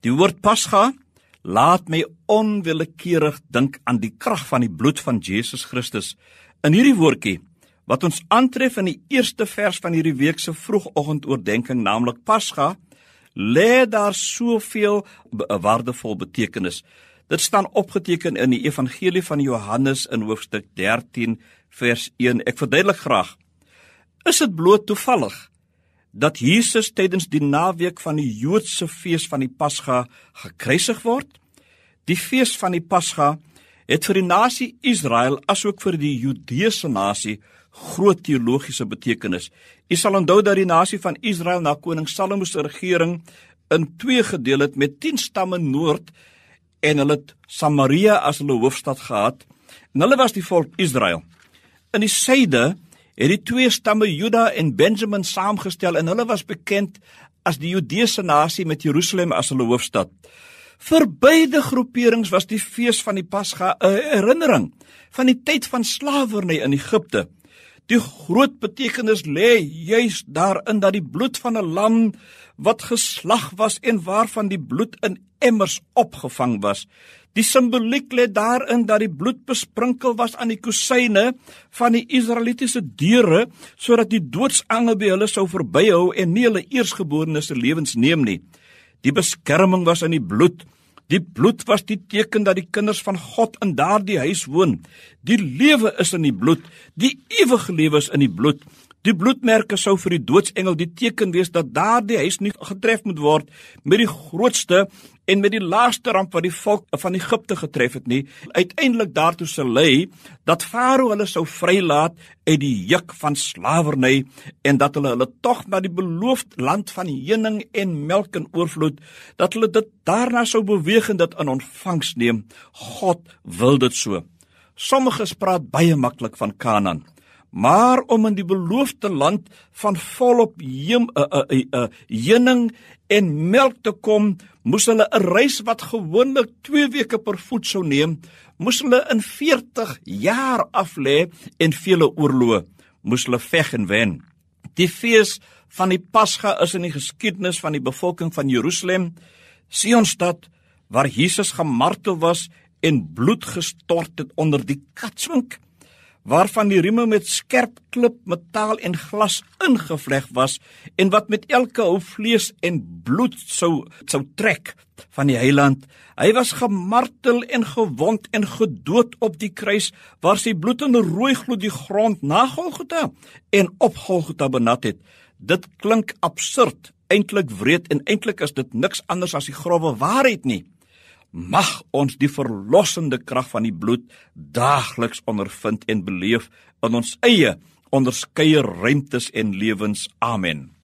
Die woord Pasga laat my onwillekeurig dink aan die krag van die bloed van Jesus Christus. In hierdie woordjie wat ons aantref in die eerste vers van hierdie week se vroegoggendoordenkings, naamlik Pasga, lê daar soveel waardevol betekenis. Dit staan opgeteken in die Evangelie van Johannes in hoofstuk 13 vers 1. Ek verduidelik graag. Is dit bloot toevallig dat Jesus tydens die naweek van die Joodse fees van die Pasga gekruisig word? Die fees van die Pasga het vir die nasie Israel asook vir die Judeese nasie groot teologiese betekenis. U sal onthou dat die nasie van Israel na koning Salomo se regering in twee gedeel het met 10 stamme noord en hulle het Samaria as hulle hoofstad gehad. En hulle was die volk Israel. In die suide het die twee stamme Juda en Benjamin saamgestel en hulle was bekend as die Judeese nasie met Jerusalem as hulle hoofstad. Vir beide groeperings was die fees van die Pasga 'n herinnering van die tyd van slawerny in Egipte. Die groot betekenis lê juis daarin dat die bloed van 'n lam wat geslag was en waarvan die bloed in emmers opgevang was, die simboliek lê daarin dat die bloed besprinkel was aan die kusyne van die Israelitiese deure sodat die doodsangel by hulle sou verbyhou en nie hulle eersgeborenes se lewens neem nie. Die beskerming was in die bloed Die bloed was die teken dat die kinders van God in daardie huis woon. Die lewe is in die bloed, die ewige lewe is in die bloed. Die bloedmerke sou vir die doodsengel die teken wees dat daardie huis nie getref moet word met die grootste en met die laaste ramp wat die volk van Egipte getref het nie. Uiteindelik daartoe sou lei dat Farao hulle sou vrylaat uit die juk van slawerny en dat hulle hulle tog na die beloofde land van heuning en melk en oorvloed dat hulle dit daarna sou beweeg en dit in ontvangs neem. God wil dit so. Sommiges praat baie maklik van Kanaan maar om in die beloofde land van volop heuning uh, uh, uh, uh, en melk te kom, moes hulle 'n reis wat gewoonlik 2 weke per voet sou neem, moes hulle in 40 jaar aflê en vele oorloë, moes hulle veg en wen. Die fees van die Pasga is in die geskiedenis van die bevolking van Jerusalem, Sionstad, waar Jesus gemartel was en bloed gestort het onder die katswink waarvan die rieme met skerp klip, metaal en glas ingevleg was en wat met elke hou vlees en bloed sou sou trek van die heiland. Hy was gemartel en gewond en gedood op die kruis waar sy bloed in rooi gloed die grond na Golgotha en op Golgotha benat het. Dit klink absurd, eintlik wreed en eintlik is dit niks anders as die grouwe waarheid nie mag ons die verlossende krag van die bloed daagliks ondervind en beleef in ons eie onderskeie ruimtes en lewens. Amen.